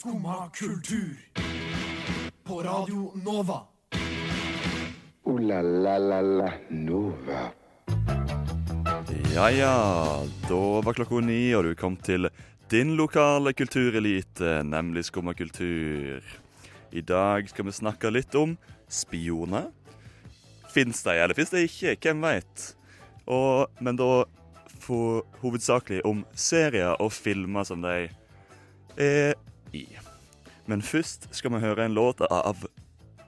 Skumma kultur. På Radio Nova. O-la-la-la-la Nova. Ja ja, da var klokka ni, og du kom til din lokale kulturelite, nemlig Skumma kultur. I dag skal vi snakke litt om spioner. Fins de, eller fins de ikke? Hvem veit? Men da for, hovedsakelig om serier og filmer som de er i. Men først skal vi høre en låt av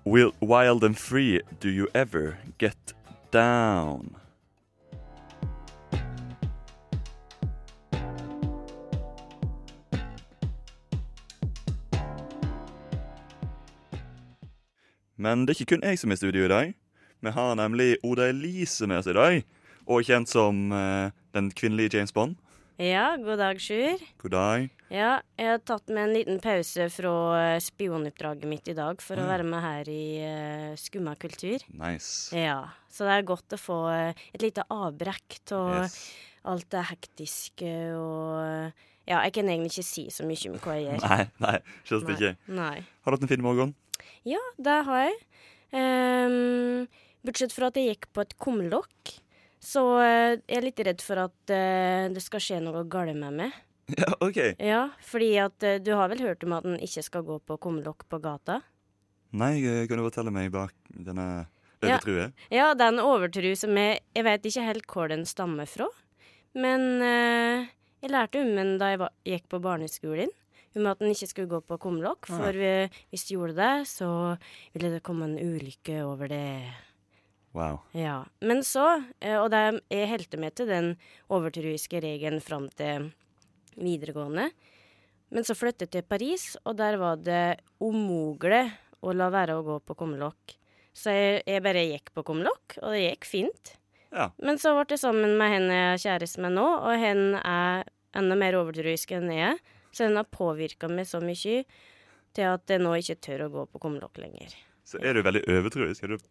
Wild and Free, Do You Ever Get Down? Men det er ikke kun jeg som er i studio i dag. Vi har nemlig Oda Elise med oss i dag, og kjent som uh, den kvinnelige James Bond. Ja, god dag, Sjur. God dag. Ja, jeg har tatt med en liten pause fra eh, spionoppdraget mitt i dag for å være med her i uh, Skumma kultur. Nice. Ja, Så det er godt å få uh, et lite avbrekk av Yes. alt det hektiske og Ja, jeg kan egentlig ikke si så mye om hva jeg gjør. Nei, nei, selvsagt Nei. ikke. Nei. Har du hatt en fin morgen? Ja, det har jeg. Um, bortsett fra at jeg gikk på et kumlokk, så eh, jeg er litt redd for at eh, det skal skje noe galt med meg. Ja, OK. Ja, fordi at eh, du har vel hørt om at en ikke skal gå på kumlokk på gata? Nei, kan du fortelle meg bak denne Ja. Ja, det er en overtro som jeg Jeg vet ikke helt hvor den stammer fra, men uh, jeg lærte om den da jeg var, gikk på barneskolen. Om at en ikke skulle gå på kumlokk, Ah. for vi, hvis du gjorde det, så ville det komme en ulykke over det. Wow. Ja. Men så, eh, og det, jeg helte meg til den overtruiske regelen fram til videregående. Men så flyttet jeg til Paris, og der var det umulig å la være å gå på kumlokk. Så jeg, jeg bare gikk på kumlokk, og det gikk fint. Ja. Men så ble jeg sammen med henne jeg er kjæreste med nå, og henne er enda mer overtruisk enn jeg er. Så den har påvirka meg så mye til at jeg nå ikke tør å gå på kumlokk lenger. Så er du veldig overtroisk. Er du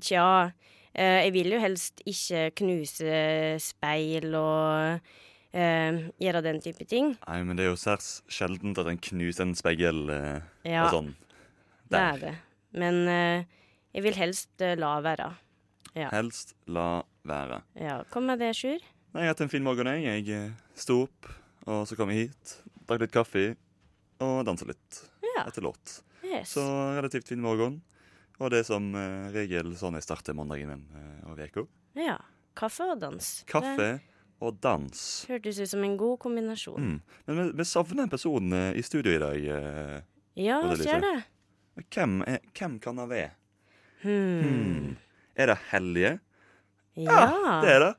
Tja, eh, jeg vil jo helst ikke knuse speil og eh, gjøre den type ting. Nei, men det er jo særs sjeldent at en knuser en speil eh, Ja, og sånn. det er det. Men eh, jeg vil helst la være. Ja. Helst la være. ja. Kom med det, Sjur. Nei, jeg har hatt en fin morgen, jeg. Jeg sto opp, og så kom jeg hit, drakk litt kaffe og dansa litt Ja. etter låt. Yes. Så relativt fin morgen. Og det er som eh, regel sånn jeg starter mandagen min eh, og uka. Ja. Kaffe og dans. Kaffe og dans. Hørtes ut som en god kombinasjon. Mm. Men vi, vi savner en person eh, i studio i dag. eh. Ja, hva det er ser det. Hvem, er, hvem kan det være? Hmm. Hmm. Er det Helje? Ja. Det er det.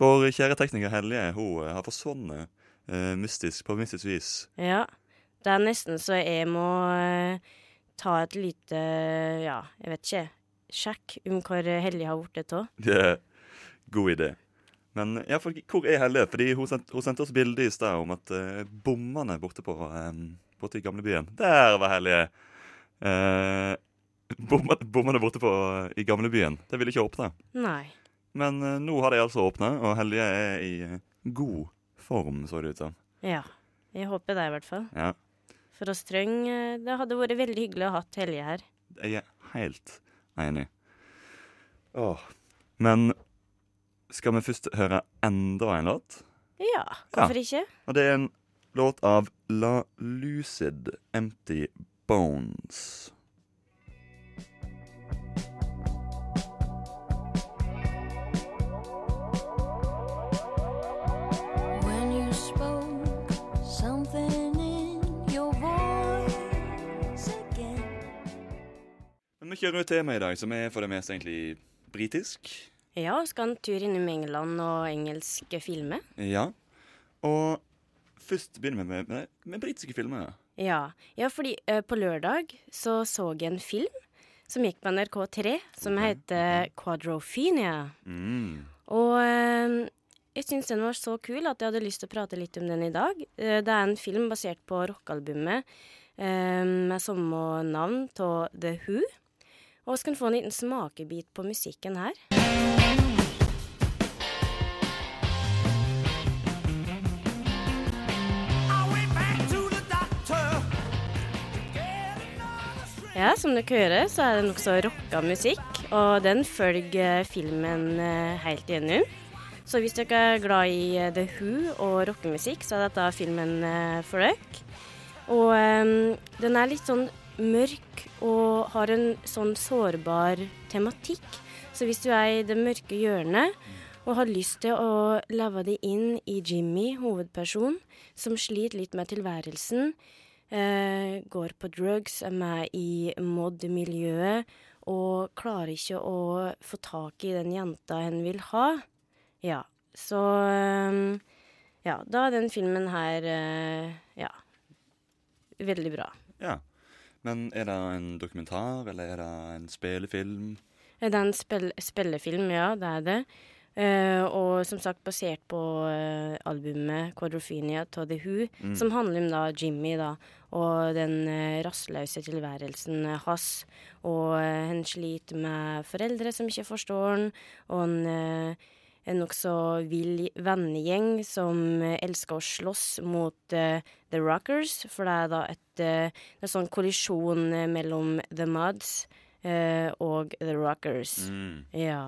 Vår kjære tekniker Helje hun eh, har forsvunnet uh, mystisk, på mystisk vis. ja. Det er nesten så jeg må eh, ta et lite, ja, jeg vet ikke, sjekk om hvor hellig har blitt av. Det er god idé. Men ja, for, hvor er Helje? Fordi hun, sendte- hun sendte oss bilde i stad om at uh, bommene borte på um, borte i gamlebyen Der var Helje! Uh, bommene, bommene borte på, i gamlebyen. Det ville ikke åpne. Nei. Men uh, nå har de altså åpna, og Helje er i god form, så det ut som. Ja. Jeg håper det, i hvert fall. Ja, For oss Trøng, eh, det hadde vært veldig hyggelig å ha Helje her. jeg er helt enig. Åh. Men skal vi først høre enda en låt? Ja, hvorfor ikke? Og det er en låt av La Lucid Empty Bones. Men vi kjører et tema i dag som er for det meste egentlig britisk. Ja, skal en tur innom England og engelske filmer? Ja. Og først begynner vi med, med, med britiske filmer. Ja, ja fordi uh, på lørdag så så jeg en film som gikk på NRK3, som heter Quadrophenia. Mm. Og uh, jeg syns den var så kul at jeg hadde lyst til å prate litt om den i dag. Uh, det er en film basert på rockealbumet med samme navn av The Who. Og vi kan få en liten smakebit på musikken her. Ja, som dere hører, så er det nokså rocka musikk, og den følger filmen eh, helt igjennom. Så hvis dere er glad i eh, The Who og rockemusikk, så er dette filmen eh, for dere. Og um, den er litt sånn mørk og har en sånn sårbar tematikk. Så hvis du er i det mørke hjørnet og har lyst til å leve deg inn i Jimmy, hovedperson, som sliter litt med tilværelsen, eh, går på drugs, er med i mod-miljøet og klarer ikke å få tak i den jenta hun vil ha. Ja, så eh, Ja, da er den filmen her eh, ja, veldig bra. Ja. Men er det en dokumentar, eller er det en spillefilm? Det er en spill spillefilm, ja, det er det. Uh, og som sagt basert på uh, albumet 'Quadrophenia' to The Who, som handler om da Jimmy da, og den uh, rastløse tilværelsen hans. Og han sliter med foreldre som ikke forstår han, og uh, en nokså vill vennegjeng som uh, elsker å slåss mot uh, The Rockers, for det er da et, uh, en sånn kollisjon eh, mellom The Muds uh, og The Rockers. Mm. Ja.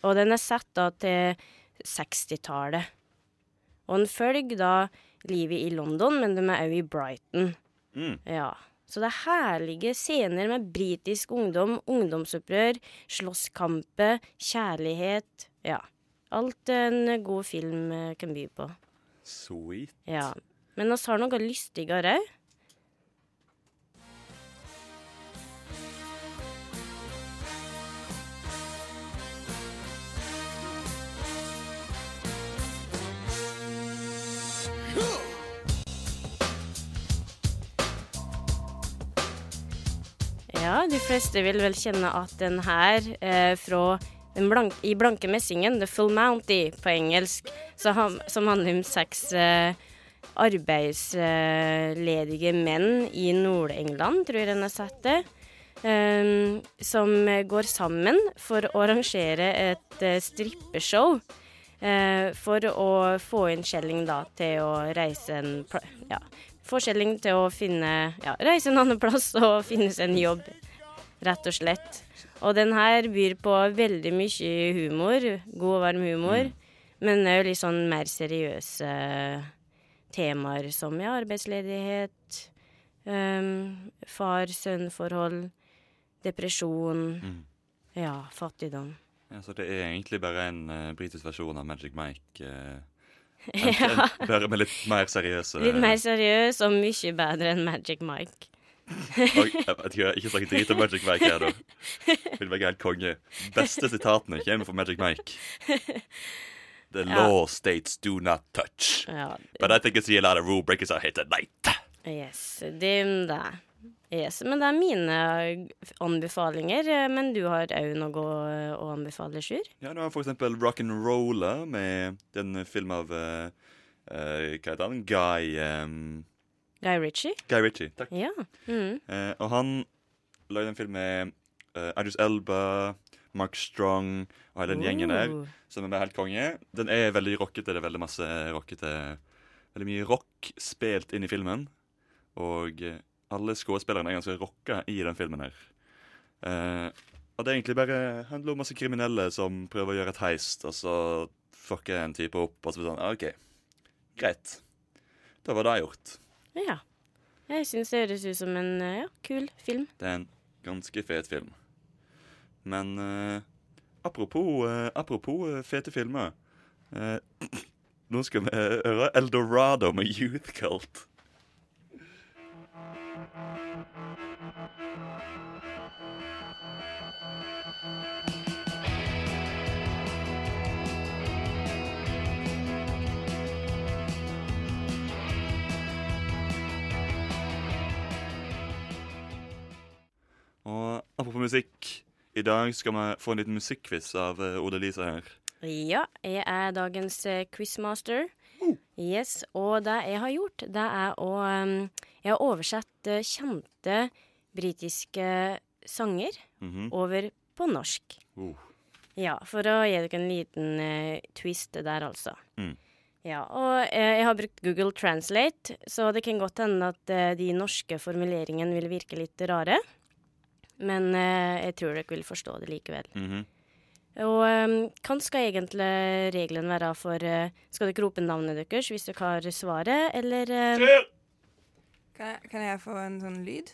Og den er satt da til 60-tallet. Og den følger da livet i London, men de er òg i Brighton. Mm. Ja. Så det er herlige scener med britisk ungdom, ungdomsopprør, slåsskamper, kjærlighet. Ja. Alt en god film eh, kan by på. Sweet. Ja. Men vi har noe lystigere òg. Ja, de fleste vil vel kjenne at den her eh, fra blank, i blanke messingen, The Full Mounty på engelsk, så som handler om seks eh, arbeidsledige menn i Nord-England, tror jeg den har satt det, Um, som går sammen for å arrangere et uh, strippeshow. Uh, for å få inn Kjelling da til å reise en ja, Få Skjelling til å finne Ja, reise en annen plass og finne seg en jobb, rett og slett. Og den her byr på veldig mye humor, god og varm humor, men òg litt sånn mer seriøse temaer som ja, arbeidsledighet, um, far-sønn-forhold, depresjon, Mm. ja, fattigdom. Ja, så det er egentlig bare en uh, britisk versjon av Magic Mike. Uh, Ja. bare med litt mer seriøse Litt mer seriøs og mye bedre enn Magic Mike. Oi, jeg vet ikke, ikke snakk drit om Magic Mike her, da. Vil være helt konge. Beste sitatene kommer fra Magic Mike. The Ja. law states do not touch. Ja, But I think I see a lot of rule breakers are hit at night. yes, det det. Yes, men det er mine anbefalinger. Men du har òg noe å- anbefale, Sjur? Ja, du har for eksempel Rock'n'Roller med den film av uh, Hva heter han? Guy um, Guy Ritchie? Guy Ritchie. Takk. Ja. Mm. Eh, og han lagde en film med uh, Idris Elba, Mark Strong og hele den gjengen der. Som er med helt konge. Den er veldig rockete. Det er veldig masse rockete Veldig mye rock spilt inn i filmen. Og eh, alle skuespillerne er ganske rocka i den filmen her. Eh, og det er egentlig bare handler om masse kriminelle som prøver å gjøre et heist, og så fucker en type opp, og så blir det sånn «Ah, OK, greit. Da var det gjort. Ja. Jeg syns det høres ut som en eh, ja, kul film. Det er en ganske fet film. Men uh, apropos, uh, apropos fete filmer Nå skal vi høre Eldorado med Youth Cult. Og apropos musikk. I dag skal vi få en liten musikkquiz av eh, Ode-Lisa her. Ja, jeg er dagens quizmaster. quizmaster. Yes, og det jeg har gjort, det er å um, Jeg har oversett eh, kjente britiske sanger Mhm. over på norsk. Oh. Ja, for å gi dere en liten uh, twist der, altså. Mm. Ja, og uh, jeg har brukt Google Translate, så det kan godt hende at eh, de norske formuleringene vil virke litt rare. Men eh, jeg tror dere vil forstå det likevel. Mhm. Og um, hva skal egentlig reglene være for eh, Skal dere rope navnet deres hvis dere har svaret, eller eh, Kan jeg, kan jeg få en sånn lyd?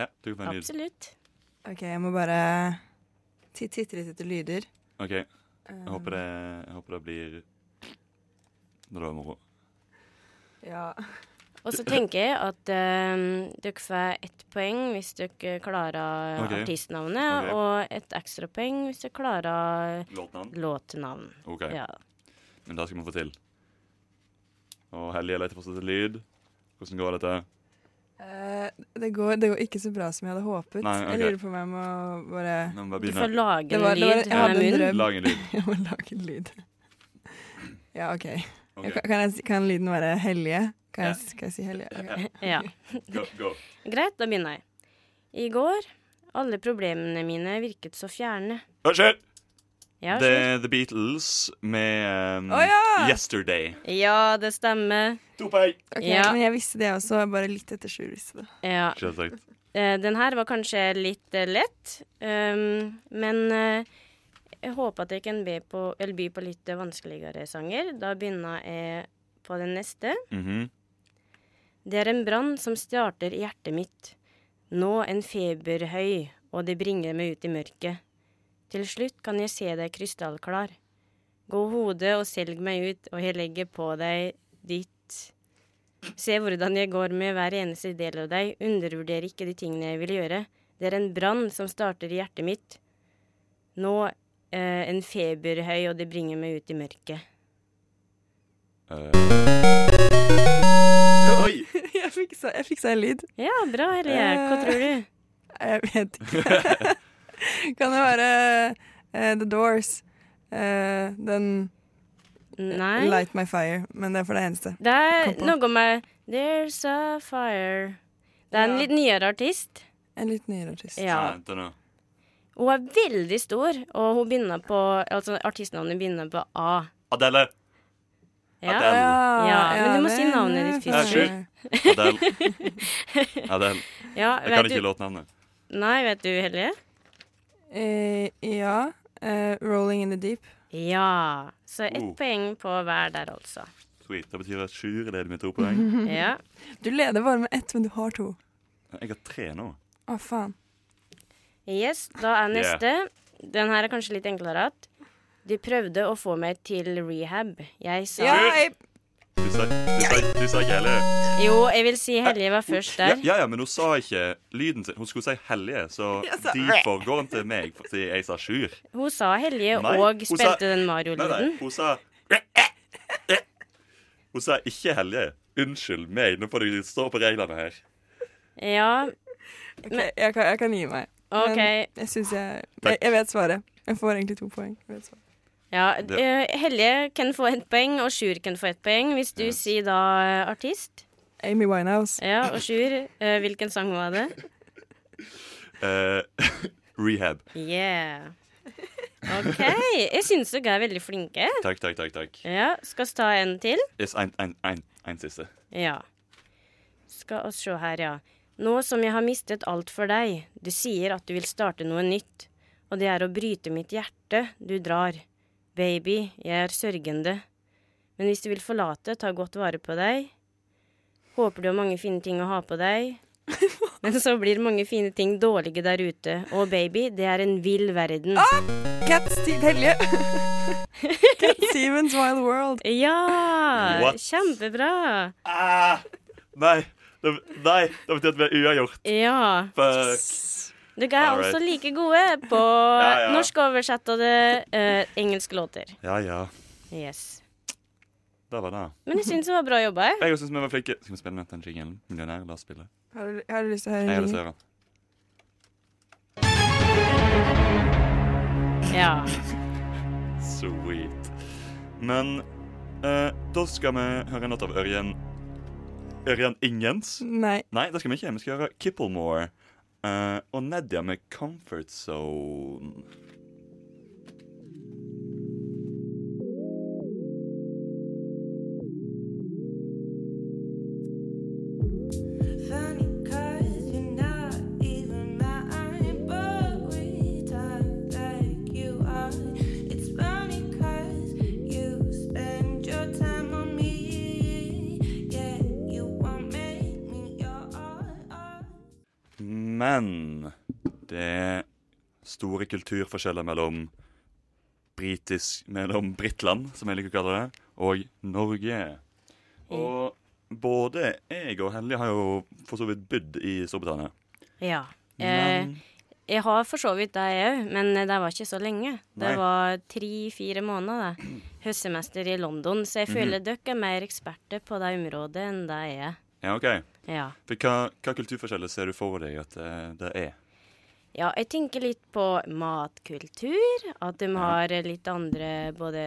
Ja, du kan få en lyd. Absolutt. OK, jeg må bare ti- titte litt etter lyder. OK. Jeg håper det, jeg håper det blir Det var moro. Ja. Og så tenker jeg at um, dere får ett poeng hvis dere klarer okay. artistnavnet, okay. og et ekstrapoeng hvis dere klarer Låtnavn? låtnavn. OK. Ja. Men det skal vi få til. Og Hellige leter fortsatt etter lyd. Hvordan går dette? Uh, det, går, det går ikke så bra som jeg hadde håpet. Nei, okay. Jeg lurer på om jeg må bare Nå må Du får lage en var- det var- lyd jeg med hadde en munnen. drøm. Lag en lyd. Jeg må lage en lyd. Ja, OK. okay. Kan, jeg, kan lyden være hellige? Ja. jeg, skal jeg si hellige? Okay. Ja. Go, go. Greit, da begynner jeg. I går alle problemene mine virket så fjerne. Unnskyld! Ja, er The Beatles med um, oh, ja! 'Yesterday'. ja, det stemmer. To poeng. Ok, Ja. Men jeg visste det også, bare litt etter sju visste det. Ja. Eh, den her var kanskje litt eh, lett, um, men uh, jeg håper at jeg kan be på, eller by på litt vanskeligere sanger. Da begynner jeg på den neste. Mhm. Det er en brann som starter i hjertet mitt. Nå en feberhøy, og det bringer meg ut i mørket. Til slutt kan jeg se deg krystallklar. Gå hodet og selg meg ut, og jeg legger på deg ditt. Se hvordan jeg går med hver eneste del av deg, undervurder ikke de tingene jeg vil gjøre. Det er en brann som starter i hjertet mitt. Nå eh, en feberhøy, og det bringer meg ut i mørket. Eh. Fiksa, jeg fiksa en lyd. Ja, bra, Helje. Hva Eh. tror du? Jeg vet ikke. kan det være uh, The Doors? Uh, den Nei. Light My Fire, men det er for det eneste. Det er noe med There's a fire. Det er en litt nyere artist. En litt nyere artist. Ja. Hun er veldig stor, og hun begynner på Altså, artistnavnet begynner på A. Adele. Ja. Adele. Ja, men du må si navnet ditt først. Adele. Adele. ja Jeg kan du... ikke låtnavnet. Nei, vet du, Helje? Eh, ja. eh, Rolling in the Deep. Ja. Så ett Oh. poeng på hver der, altså. Sweet. Det betyr at Sjur leder med to poeng. Ja. Du leder bare med ett, men du har to. Jeg har tre nå. Å, faen. Yes, da er neste. Den her er kanskje litt enklere. at De prøvde å få meg til rehab. Jeg sa Ja, jeg, Du sa, du sa, du sa ikke Hellige. Jo, jeg vil si hellige var først der. ja, ja, men hun sa ikke lyden sin. Hun skulle si Hellige, så de derfor går til meg fordi jeg sa Sjur. Hun sa hellige Nei, og spilte sa- den Mario-lyden. hun sa Hun sa ikke Hellige. Unnskyld meg, nå får du stå på reglene her. Ja, ok, jeg, kan, jeg kan gi meg. Men jeg syns jeg, jeg Jeg vet svaret. Jeg får egentlig to poeng. Jeg vet svaret. Ja, Det- eh, Helje kan få ett poeng, og Sjur kan få ett poeng. Hvis du Ja. sier da eh, artist. Amy Winehouse. Ja, og Sjur, eh, hvilken sang var det? Uh, rehab. Yeah. OK. Jeg syns dere er veldig flinke. Takk, takk, takk. takk. Ja, Skal vi ta en til? Yes, en, en, en, en siste. Ja. Skal oss se her, ja. Nå som jeg har mistet alt for deg, du sier at du vil starte noe nytt, og det er å bryte mitt hjerte, du drar. Baby, jeg er sørgende. Men hvis du vil forlate, ta godt vare på deg. Håper du har mange fine ting å ha på deg. Men så blir mange fine ting dårlige der ute. Og baby, det er en vill verden. Cat Steve Helje. Cat Stevens Wild World. Ja! What? Kjempebra. Ah, nei, det, nei, det betyr at vi er uavgjort. Ja. Fuck. Dere er Alright. også like gode på Ja, ja. norsk oversettede uh, engelske låter. Ja, ja. Yes. Det var det. Men jeg syns det var bra jobba. jeg. Jeg syns vi var flinke. Skal vi spille den jingelen? Millionær, la oss spille. Har du, har du lyst til å høre Jeg har lyst til å høre den. Ja. Sweet. Men eh, da skal vi høre en låt av Ørjen Ørjen Ingens. Nei. Nei, det skal vi ikke. Vi skal høre Kipplemore eh, og Nedia med Comfort Zone. Men det er store kulturforskjeller mellom britisk Mellom Britland, som jeg liker å kalle det, og Norge. Og både jeg og Hellige har jo for så vidt bodd i Storbritannia. Ja. Eh, Men jeg har for så vidt det, jeg òg, men det var ikke så lenge. Det Nei. var tre-fire måneder. det. Høstsemester i London, så jeg føler mm -hmm. dere er mer eksperter på det området enn det jeg er. Ja, OK. Ja. For hva, hva kulturforskjeller ser du for deg at det, det er? Ja, jeg tenker litt på matkultur. At de har litt andre både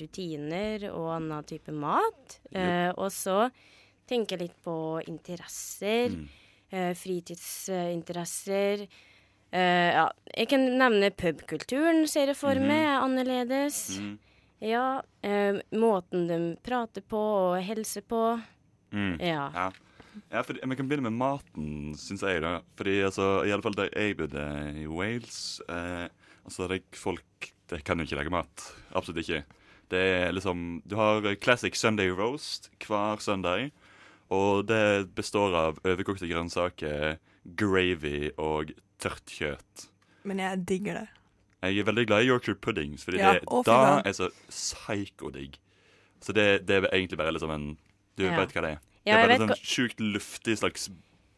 rutiner og annen type mat. Eh, og så tenker jeg litt på interesser. Mm. Eh, fritidsinteresser. Eh, ja, jeg kan nevne pubkulturen, ser jeg for Mhm. meg, er annerledes. Mm. Ja, eh, måten de prater på og hilser på. Mm. Ja. Ja. ja for, Vi kan begynne med maten, syns jeg. da Fordi altså, i alle fall der jeg bodde i Wales eh, Altså, det er folk det kan jo ikke lage mat. Absolutt ikke. Det er liksom Du har classic Sunday roast hver søndag. Og det består av overkokte grønnsaker, gravy og tørt kjøtt. Men jeg digger det. Jeg er veldig glad i Yorkshire puddings, fordi Ja, det da er så psyko-digg. Så det, det er egentlig bare liksom en Du Ja. vet hva det er? Ja, det er bare sånn sjukt luftig slags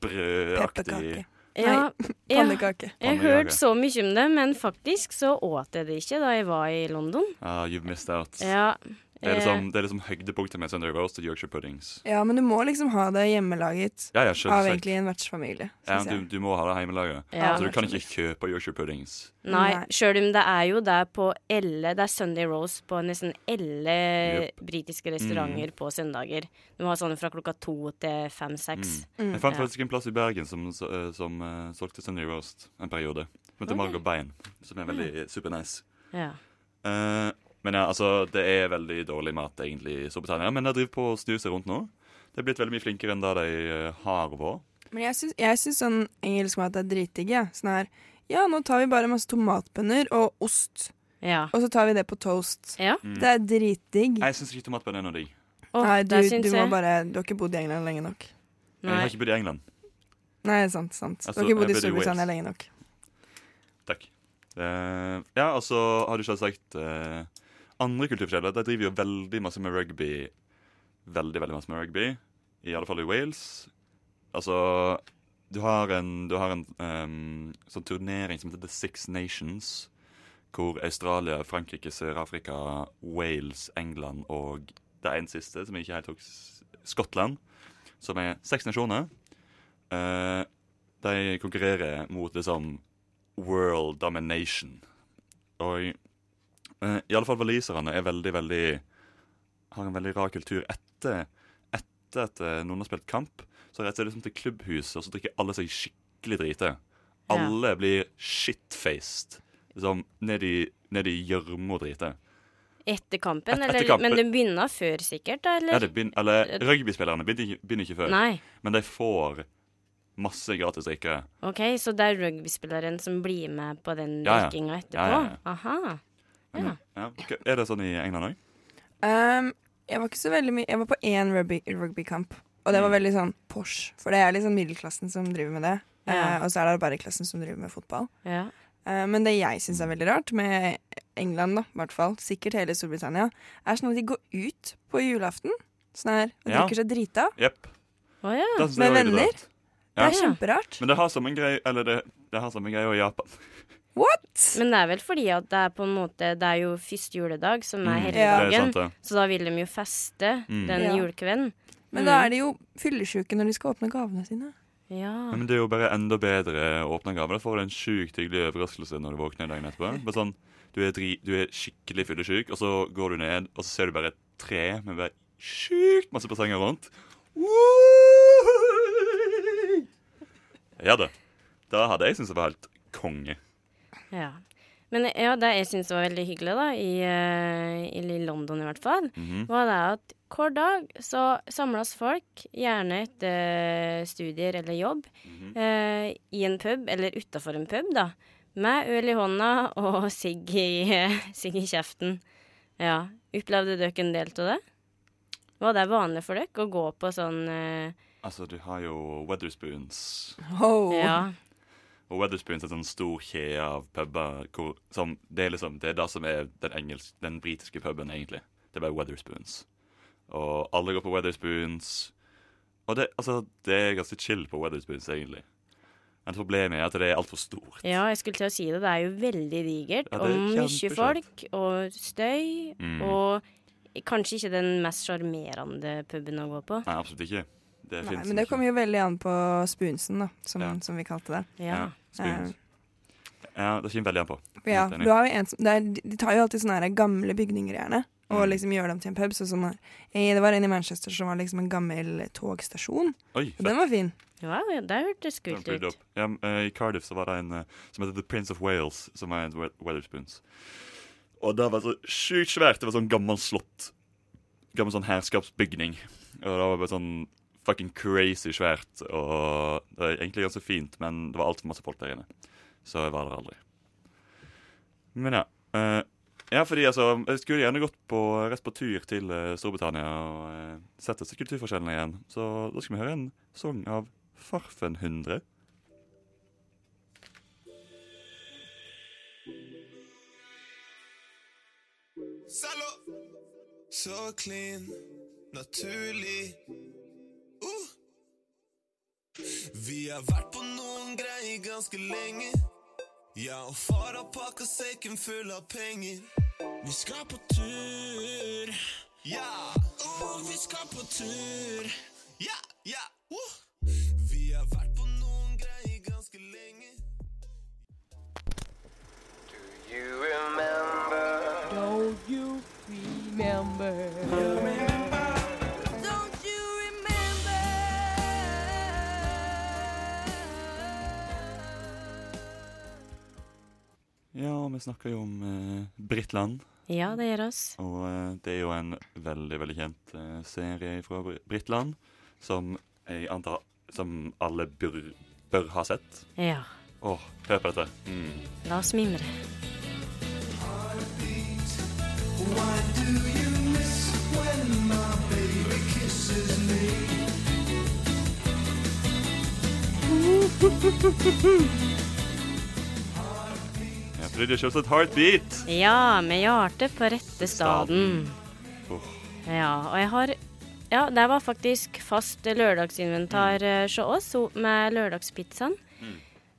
brødaktig ja. Pannekake. Jeg har hørt så mye om det, men faktisk så åt jeg det ikke da jeg var i London. Ah, you've missed out. Ja. Det, er eh, liksom, det er liksom høydepunktet med Sunday roast og Yorkshire puddings. Ja, men du må liksom ha det hjemmelaget Ja, ja, av egentlig en vertsfamilie. Ja, du, du må ha det hjemmelaget. Ja. Så du kan ikke kjøpe Yorkshire puddings. Nei, sjøl om det er jo der på elle Det er Sunday roast på nesten elle yep. britiske restauranter på søndager. Du må ha sånn fra klokka to til fem-seks. Mm. Jeg fant Ja. faktisk en plass i Bergen som, som, som uh, solgte Sunday roast en periode. Som heter okay. Margot Bein, som er veldig super nice. Ja. Eh, men ja, altså, det er veldig dårlig mat egentlig i Storbritannia. Men de driver på å snu seg rundt nå. De er blitt veldig mye flinkere enn da de eh, har vært. Men jeg syns, jeg syns sånn engelsk mat er dritdigg, jeg. Sånn her Ja, nå tar vi bare masse tomatbønner og ost, ja. og så tar vi det på toast. ja. Mm. Det er dritdigg. Jeg syns ikke tomatbønner er noe digg. Oh, Nei, du, du må bare Du har ikke bodd i England lenge nok. Nei. Jeg har ikke bodd i England. Nei, sant, sant. Du Altså, har ikke bodd i Storbritannia lenge nok. Takk. Uh, ja, og så har du selvsagt uh, andre kulturforskjeller. De driver jo veldig masse med rugby. Veldig, veldig masse med rugby. I alle fall i Wales. Altså Du har en, du har en um, sånn turnering som heter The Six Nations. Hvor Australia, Frankrike, Sør-Afrika, Wales, England og det ene siste, som jeg ikke helt tok Skottland, som er seks nasjoner. Uh, de konkurrerer mot liksom world domination. Og eh, i alle fall waliserne er veldig, veldig Har en veldig rar kultur. Etter, etter at eh, noen har spilt kamp, så reiser de liksom til klubbhuset, og så drikker alle seg skikkelig drite. Alle blir shitfaced. Liksom ned i, ned i gjørme og drite. Etter kampen, Et- etter kampen. Men det begynner før, sikkert, da, eller? Ja, det begynner, eller rugbyspillerne begynner ikke før, Nei. men de får masse gratis drikke. OK, så det er rugbyspilleren som blir med på den Ja, ja. etterpå? Ja, ja, ja. Aha. Ja. ja. Er det sånn i England òg? Um, jeg var ikke så veldig mye Jeg var på én rugby, rugbykamp, og det var Mm. veldig sånn Porsche. For det er liksom middelklassen som driver med det. Ja. Eh, og så er det arbeiderklassen som driver med fotball. Ja. Eh, men det jeg syns er veldig rart med England, da, i hvert fall, sikkert hele Storbritannia, er sånn at de går ut på julaften sånn her, og Ja. drikker seg drita. yep. oh, ja. Med er venner? Ja. Det er kjemperart. Men det har samme greie Eller det, det har samme greie i Japan. What?! Men det er vel fordi at det er på en måte Det er jo første juledag som er Mm, hele er dagen. Så da vil de jo feste Mm. den Ja. julekvelden. Men Mm. da er de jo fyllesyke når de skal åpne gavene sine. Ja. Men det er jo bare enda bedre å åpne gaver. Da får du en sjukt hyggelig overraskelse når du våkner dagen etterpå. Bare sånn, du er, dri, du er skikkelig fyllesyk, og så går du ned, og så ser du bare et tre med bare sjukt masse presanger rundt. Woo! Ja da. Da hadde jeg syntes det var helt konge. Ja. Men ja, det jeg syns var veldig hyggelig, da, i, eh, i London i hvert fall, Mhm. var det at hver dag så samles folk, gjerne etter studier eller jobb, Mhm. eh, i en pub, eller utafor en pub, da. Med øl i hånda og sigg i, sigg i kjeften. Ja. Opplevde dere en del av det? Var det vanlig for dere å gå på sånn eh, Altså, du har jo Weatherspoons. Oh. Ja. Og Weatherspoons er en sånn stor kjede av puber hvor, som det er liksom Det er det som er den, engelsk, den britiske puben, egentlig. Det er bare Weatherspoons. Og alle går på Weatherspoons. Og det, altså, det er ganske chill på Weatherspoons, egentlig. Men problemet er at det er altfor stort. Ja, jeg skulle til å si det. Det er jo veldig digert. Ja, og mye folk og støy. Mm. Og kanskje ikke den mest sjarmerende puben å gå på. Nei, absolutt ikke. Det Nei, men det ikke. kommer jo veldig an på spoonsen, da, som, Ja. som vi kalte det. Ja. spoons. Ja, det kommer veldig an på. Ja, du har jo en som, det er, De tar jo alltid sånne her gamle bygninger, gjerne, og Mm. liksom gjør dem til en pub. Så eh, det var en i Manchester som var liksom en gammel togstasjon, Oi, og den var fin. ja, ja, det hørtes kult ut. Ja, eh, I Cardiff så var det en eh, som heter The Prince of Wales, som er en We- Weatherspoons. Og det var så sjukt svært. Det var sånn gammel slott. Gammel sånn herskapsbygning. Og det var bare sånn fucking crazy svært. Og det var egentlig ganske fint, men det var altfor masse folk der inne. Så jeg var der aldri. Men ja. Uh, ja, fordi altså, jeg skulle gjerne gått på, rest på tur til uh, Storbritannia og uh, sett disse kulturforskjellene igjen. Så da skal vi høre en sang av Farfenhundre. Salo. Så clean, naturlig. Vi har vært på noen greier ganske lenge. Ja, og far har pakka sekken full av penger. Vi skal på tur. Ja, oh, vi skal på tur. Ja, ja, uh. Vi snakker jo om uh, Britland. Ja, det gjør oss. Og eh, det er jo en veldig, veldig kjent eh, serie fra Br Britland som jeg antar Som alle bør, bør ha sett. Ja. Åh, hør på dette. Mm. La oss mimre. Ja, fordi det er et Heartbeat. Ja, med hjertet på rette staden. Oh. Ja, og jeg har Ja, det var faktisk fast lørdagsinventar eh, hos oss med lørdagspizzaen. Mm.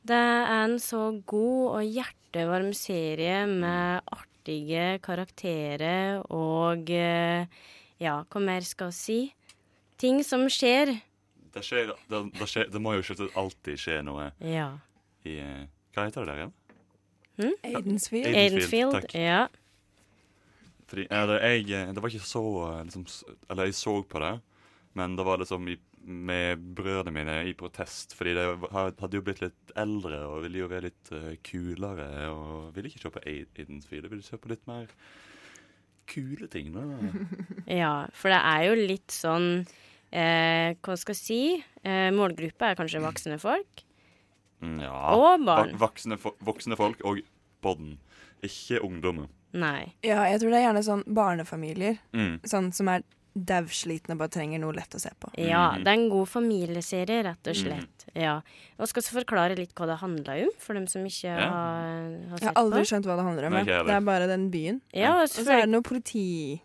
Det er en så god og hjertevarm serie med artige karakterer og eh, Ja, hva mer skal vi si? Ting som skjer. Det, skjer, det, det, skjer, det må jo alltid skje noe Ja. i eh, Hva heter det der igjen? Aidensfield. Aidensfield, Aidenfield. takk. Ja. Fordi eller, jeg, Det var ikke så eh, liksom, Eller jeg så på det, men det var liksom i, med brødrene mine i protest. Fordi de hadde jo blitt litt eldre og ville jo være litt uh, kulere. Og ville ikke se på Aid- Aidensfield. Ville se på litt mer kule ting. da. Ja, for det er jo litt sånn eh, Hva skal jeg si? Eh, målgruppe er kanskje voksne folk. Mm, ja. Og barn. Voksne, voksne folk og podden. Ikke ungdommer. Nei. Ja, jeg tror det er gjerne sånn barnefamilier Mm. sånn som er dauslitne og bare trenger noe lett å se på. Ja, Mhm. det er en god familieserie, rett og slett. slett. Ja. Og skal så forklare litt hva det handla om, for dem som ikke Ja. har, har Jeg har aldri på? skjønt hva det handler om. Nei, Det er bare den byen. Ja, og Og så er det noe politi...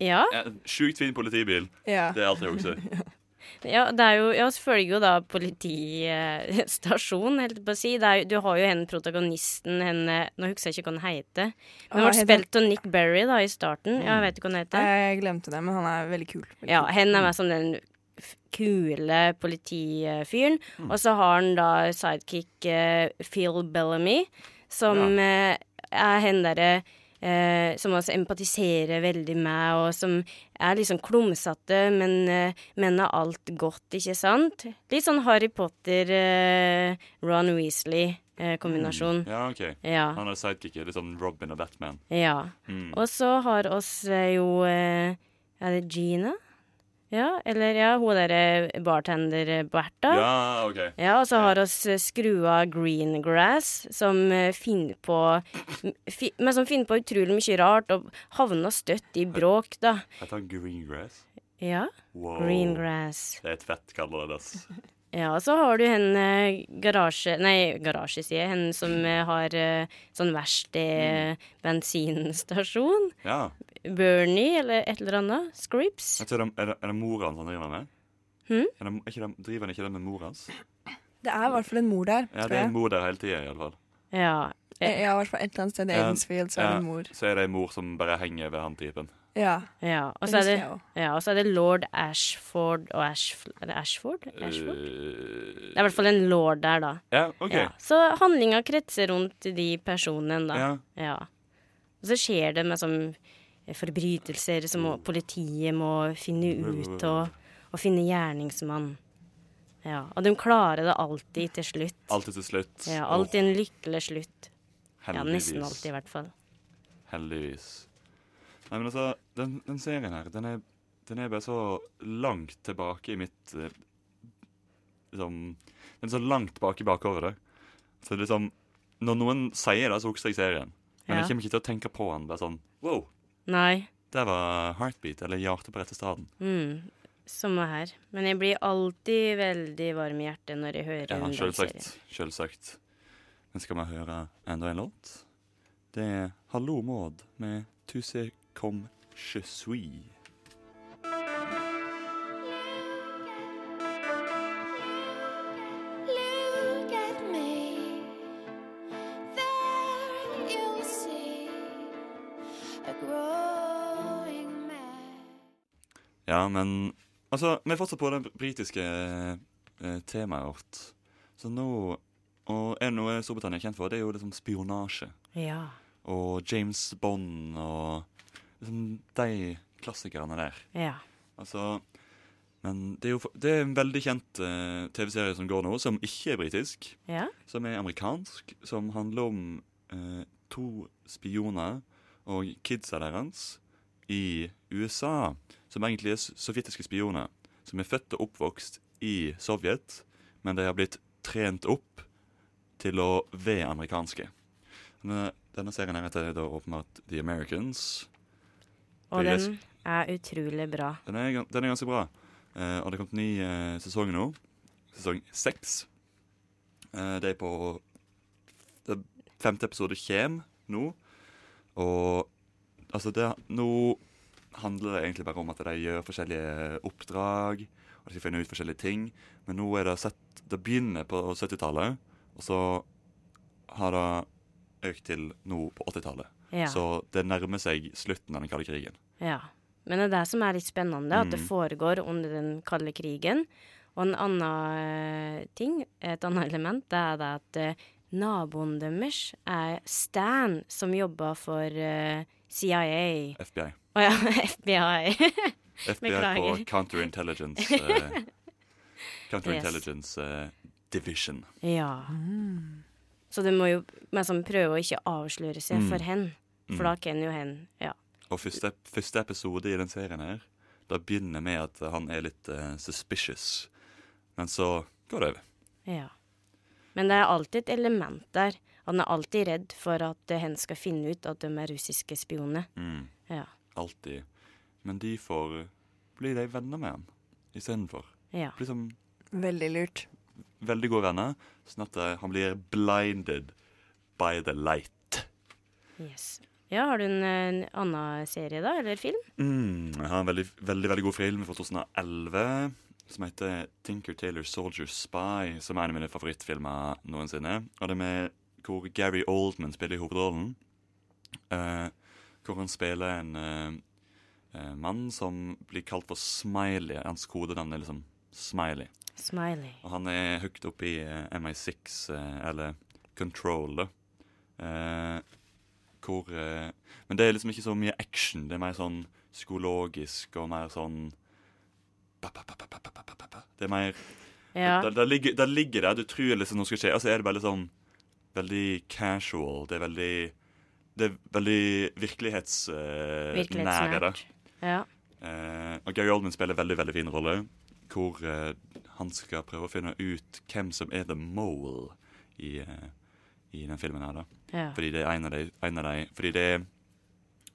ja, Ja, Sjukt fin politibil. Ja. Det er alt jeg husker. ja, det er jo Ja, følger jo da politistasjon, helt på å si. Det jo- du har jo henne protagonisten, henne Nå husker jeg ikke hva han heter. Men Hva ble heter spilt av Nick Berry da i starten. Ja, jeg vet ikke hva han heter. Jeg glemte det, men han er veldig kul. Veldig Ja, henne hen er mer sånn den kule politifyren. Og så har han da sidekick uh, Phil Bellamy, som eh, er hen derre eh, som også empatiserer veldig med, og som er liksom klumsete, men eh, mener alt godt, ikke sant? Litt sånn Harry Potter, eh, Ron Weasley-kombinasjon. Ja, OK. Ja. Han er sidekick, Litt sånn Robin og Batman. ja. Mm. Og så har oss eh, jo eh, Er det Gina? Ja, eller ja, hun derre bartender-Bertha. Ja. ok. Ja, og så har oss eh, skrua Greengrass, som eh, finner på fi, Men som finner på utrolig mye rart, og havner støtt i bråk, da. Jeg tar Greengrass? Ja, Wow. Greengrass. Det er et fett kallenavn, ass. Ja, og så har du hen eh, garasje... Nei, garasje, sier jeg. Hen som eh, har eh, sånn verksted, bensinstasjon. Ja. Bernie, eller et eller annet. Scripps. Er det, er, det, er det mora hans han driver med? Hmm? Er det, er ikke det, driver han ikke det med mora hans? Det er i hvert fall en mor der, Ja, det er en mor der hele tida, iallfall. Ja. Ja, i hvert fall et eller annet sted i Edensfield så er det en mor. Så er det en mor som bare henger ved han typen. Ja, ja. Og så er det, ja, er det lord Ashford og Ashford Er det Ashford? Ashford? Uh, Det er i hvert fall en lord der, da. ja, OK. Ja. Så handlinga kretser rundt de personene, da. Ja. Ja. Og så skjer det med sånn forbrytelser som må, politiet må finne ut, og, og finne gjerningsmann. Ja. Og de klarer det alltid til slutt. Alltid til slutt. Ja, alltid en lykkelig slutt. Heldigvis. Ja, nesten alltid, i hvert fall. Heldigvis. Nei, men altså, den, den serien her, den er, den er bare så langt tilbake i mitt eh, Liksom Den er så langt tilbake i bakhodet. Så liksom Når noen sier det, så husker jeg serien. Men jeg kommer ikke til å tenke på den. Bare sånn Wow, Nei. Det var Heartbeat, eller Hjerte på rette staden. Mm. Samme her. Men jeg blir alltid veldig varm i hjertet når jeg hører Ja, den serien. selvsagt. Selvsagt. Men skal vi høre enda en låt? Det er Hallo Maud med Tu sais comme je suis. Look at me. There you'll see a growing man. Ja, men altså, vi er fortsatt på det britiske eh, temaet vårt. Så nå Og er det noe Storbritannia er kjent for, det er jo liksom spionasje. Ja. Og James Bond og de klassikerne der. Ja. Altså Men det er jo det er en veldig kjent uh, TV-serie som går nå, som ikke er britisk. Ja. Som er amerikansk, som handler om uh, to spioner og kidsa deres i USA. Som egentlig er sovjetiske spioner. Som er født og oppvokst i Sovjet, men de har blitt trent opp til å være amerikanske. Denne, denne serien her heter da åpenbart The Americans. Og den er utrolig bra. Den er, den er ganske bra. Eh, og det er kommet ny eh, sesong nå. Sesong seks. Eh, det er på det Femte episode kommer nå. Og altså det Nå handler det egentlig bare om at de gjør forskjellige oppdrag. Og de skal finne ut forskjellige ting. Men nå er det sett Det begynner på 70-tallet, og så har det økt til nå på 80-tallet. Ja. Så det nærmer seg slutten av den kalde krigen. ja. Men det er det som er litt spennende, at det Mm. foregår under den kalde krigen. Og en annen eh, ting, et annet element, det er det at eh, naboen deres er Stan, som jobber for eh, CIA. FBI. Å ja, FBI. FBI på Counterintelligence uh, Counterintelligence eh, Division. ja. Så du må jo liksom prøve å ikke avsløre seg Mm. for hen. For Mm. da kan jo hen Ja. Og første, første episode i den serien her Da begynner med at han er litt uh, suspicious. Men så går det over. Ja. Men det er alltid et element der. Han er alltid redd for at eh, hen skal finne ut at de er russiske spioner. Mm, Ja. alltid. Men de får blir de venner med han istedenfor. Ja. Liksom, som Veldig lurt. veldig gode venner, sånn at eh, han blir blinded by the light. Yes. Ja, har du en, en annen serie, da? Eller film? Mm, jeg har en veldig, veldig, veldig god film fra 2011 som heter Tinker Taylor Soldier Spy, som er en av mine favorittfilmer noensinne. Og det er med hvor Gary Oldman spiller i hovedrollen. Uh, hvor han spiller en uh, uh, mann som blir kalt for Smiley. Hans kodenavn er liksom Smiley. Smiley. Og han er høyt oppe i eh, MI6, eh, eller Control, da hvor eh, Men det er liksom ikke så mye action. Det er mer sånn psykologisk og mer sånn Det er mer ja. det, det, ligger, det ligger der. Du tror liksom noe skal skje, og så er det bare litt sånn veldig casual. Det er veldig det er veldig virkelighetsnære. Eh, Virkelighetsnært. Ja. Eh, og Gary Oldman spiller veldig veldig fin rolle, hvor eh, han skal prøve å finne ut hvem som er the mole i, eh, i den filmen her. da. Ja. Fordi det en av de, en av de Fordi det er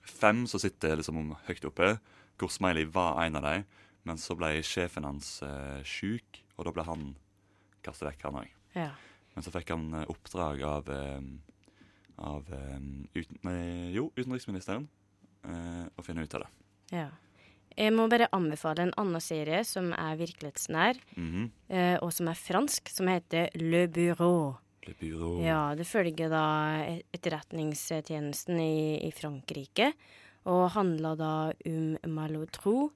fem som sitter liksom høyt oppe, hvor Smiley var en av de, men så ble sjefen hans eh, sjuk, og da ble han kastet vekk, han òg. Ja. Men så fikk han eh, oppdrag av, eh, av eh, uten, nei, jo, utenriksministeren eh, å finne ut av det. ja. Jeg må bare anbefale en annen serie som er virkelighetsnær, Mhm. eh, og som er fransk, som heter Le Bureau. Byrå. Ja, det følger da etterretningstjenesten i, i Frankrike, og handler da om Malotro,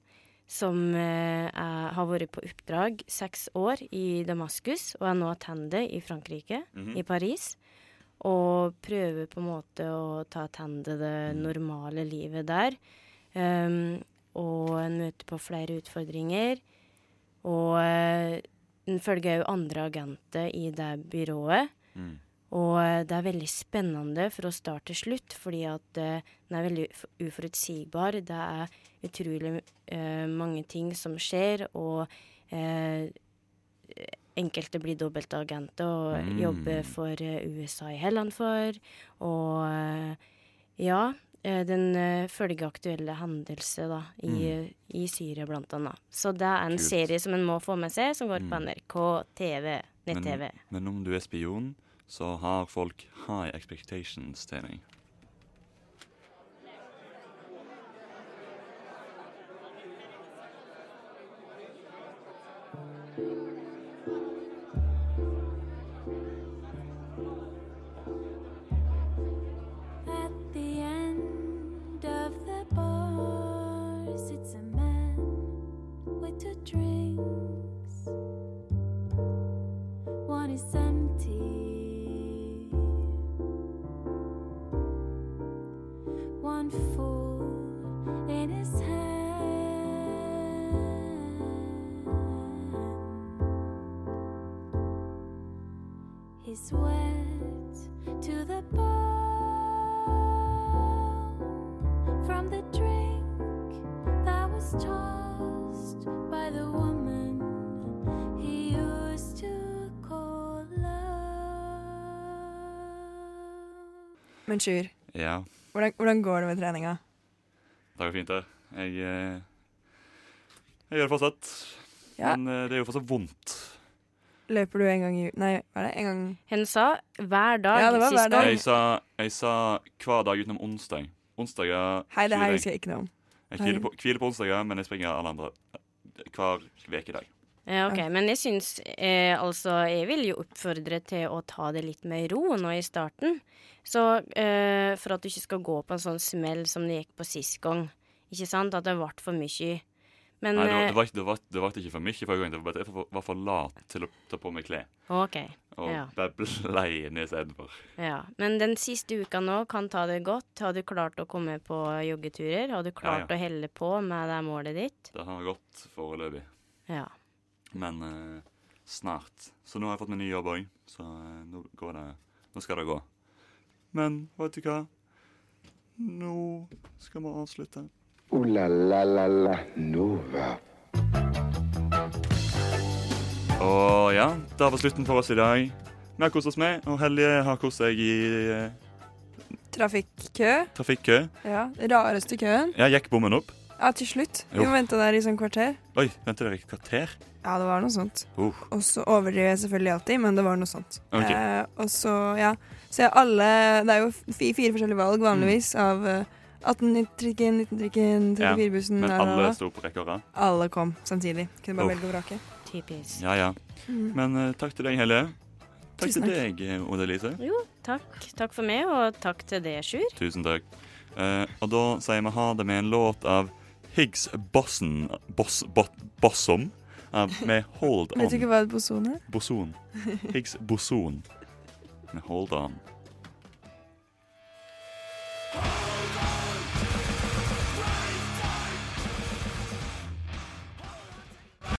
som eh, har vært på oppdrag seks år i Damaskus, og er nå attende i Frankrike, Mhm. i Paris. Og prøver på en måte å ta attende det normale livet der. Um, og en møter på flere utfordringer. Og eh, en følger òg andre agenter i det byrået. Mm. Og eh, det er veldig spennende fra start til slutt, fordi at eh, den er veldig uforutsigbar. Det er utrolig uh, mange ting som skjer, og uh, enkelte blir dobbeltagenter og Mm. jobber for USA i Helland for. Og ja, den følger aktuelle hendelser da, i, i Syria annet. Så det er en Kult. serie som en må få med seg, som går på Mm. NRK TV, nett-TV. Men, men om du er spion, så har folk high expectations til deg. Men Sjur, Ja, hvordan, hvordan går det med treninga? det går fint, det. Jeg, eh, jeg gjør det fortsatt. Ja. Men eh, det jo fortsatt vondt. Løper du en gang i Nei, hva er det? En gang Hun sa hver dag Ja, det var sist gang. Jeg sa, jeg sa hver dag utenom onsdag. Onsdager Hei, det her husker jeg ikke noe om. Jeg hviler på, hviler på onsdager, men jeg springer alle andre hver ukedag. Ja, ok, Men jeg syns eh, altså Jeg vil jo oppfordre til å ta det litt med ro nå i starten. Så eh, for at du ikke skal gå på en sånn smell som det gikk på sist gang. Ikke sant? At det ble for mye. Men Nei, det, var- eh, det, var, ikke- det, var, det var ikke for mye forrige gang. Det var bare at jeg var for lat til å ta på meg klær. OK. Og Ja. det blei ned istedenfor. Ja. Men den siste uka nå kan ta det godt. Har du klart å komme på joggeturer? Har du klart ja. å helle på med det målet ditt? Det har gått foreløpig. Ja. Men eh, snart. Så nå har jeg fått meg ny jobb òg, så eh, nå går det Nå skal det gå. Men vet du hva? Nå skal vi avslutte. Ooh la la la la Nova. Og ja, det var slutten for oss i dag. Vi har kost oss med, og Helje har kost seg i eh, Trafikkø. trafikkø. Ja, Rareste køen. Ja, gikk bommen opp? Ja, til slutt. Jo. Vi må vente der i sånn kvarter. Oi, venter dere i kvarter? Ja, det var noe sånt. Uh, Og så overdriver jeg selvfølgelig alltid, men det var noe sånt. Okay. Eh, og så, ja. Så jeg alle Det er jo fi- fire forskjellige valg vanligvis av eh, 18-trikken, 19-trikken, Mm. Ja, 34-bussen men alle sto på rekke og rad? Alle kom samtidig. Kunne bare Uff. velge og vrake. Typisk. Ja, ja. Mm. Men uh, takk til deg, Helle. Takk Tusen til takk. deg, Oda Odd Elise. Jo, takk. Takk for meg, og takk til deg, Sjur. Tusen takk. Uh, og da sier vi ha det med en låt av Higgs Bossen Boss, Bo, Bossom av, med Hold Vet du On. ikke hva et boson er? Boson. Higgs Boson med Hold On.